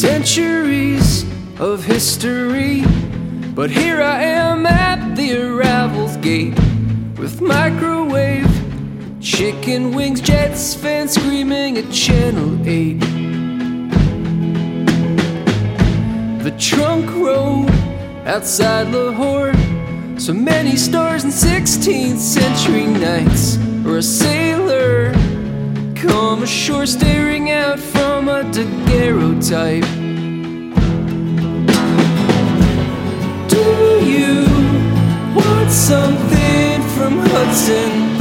centuries of history. But here I am at the arrival's gate with microwave, chicken wings, jets, fans screaming at Channel 8. The trunk road outside Lahore, so many stars in 16th century nights, or a sailor come ashore staring a daguerreotype. Do you want something from Hudson?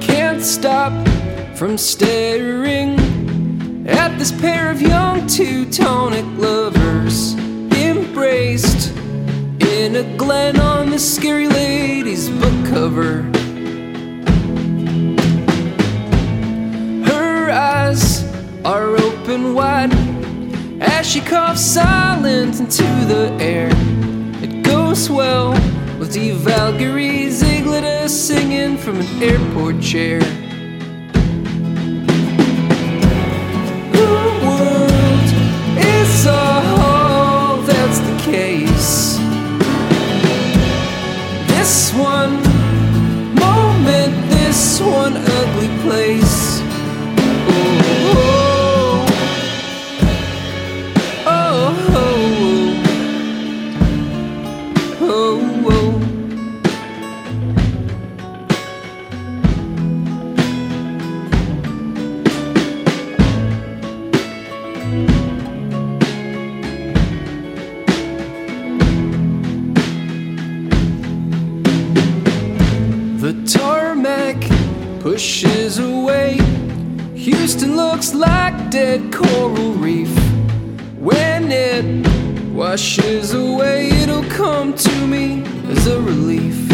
Can't stop from staring at this pair of young Teutonic lovers embraced in a glen on this scary lady's book cover. Her eyes are open wide as she coughs silent into the air. It goes well with the Valkyrie Ziegler singing from an airport chair. The world is all that's the case. This one moment, this one ugly place. Pushes away. Houston looks like dead coral reef. When it washes away, it'll come to me as a relief.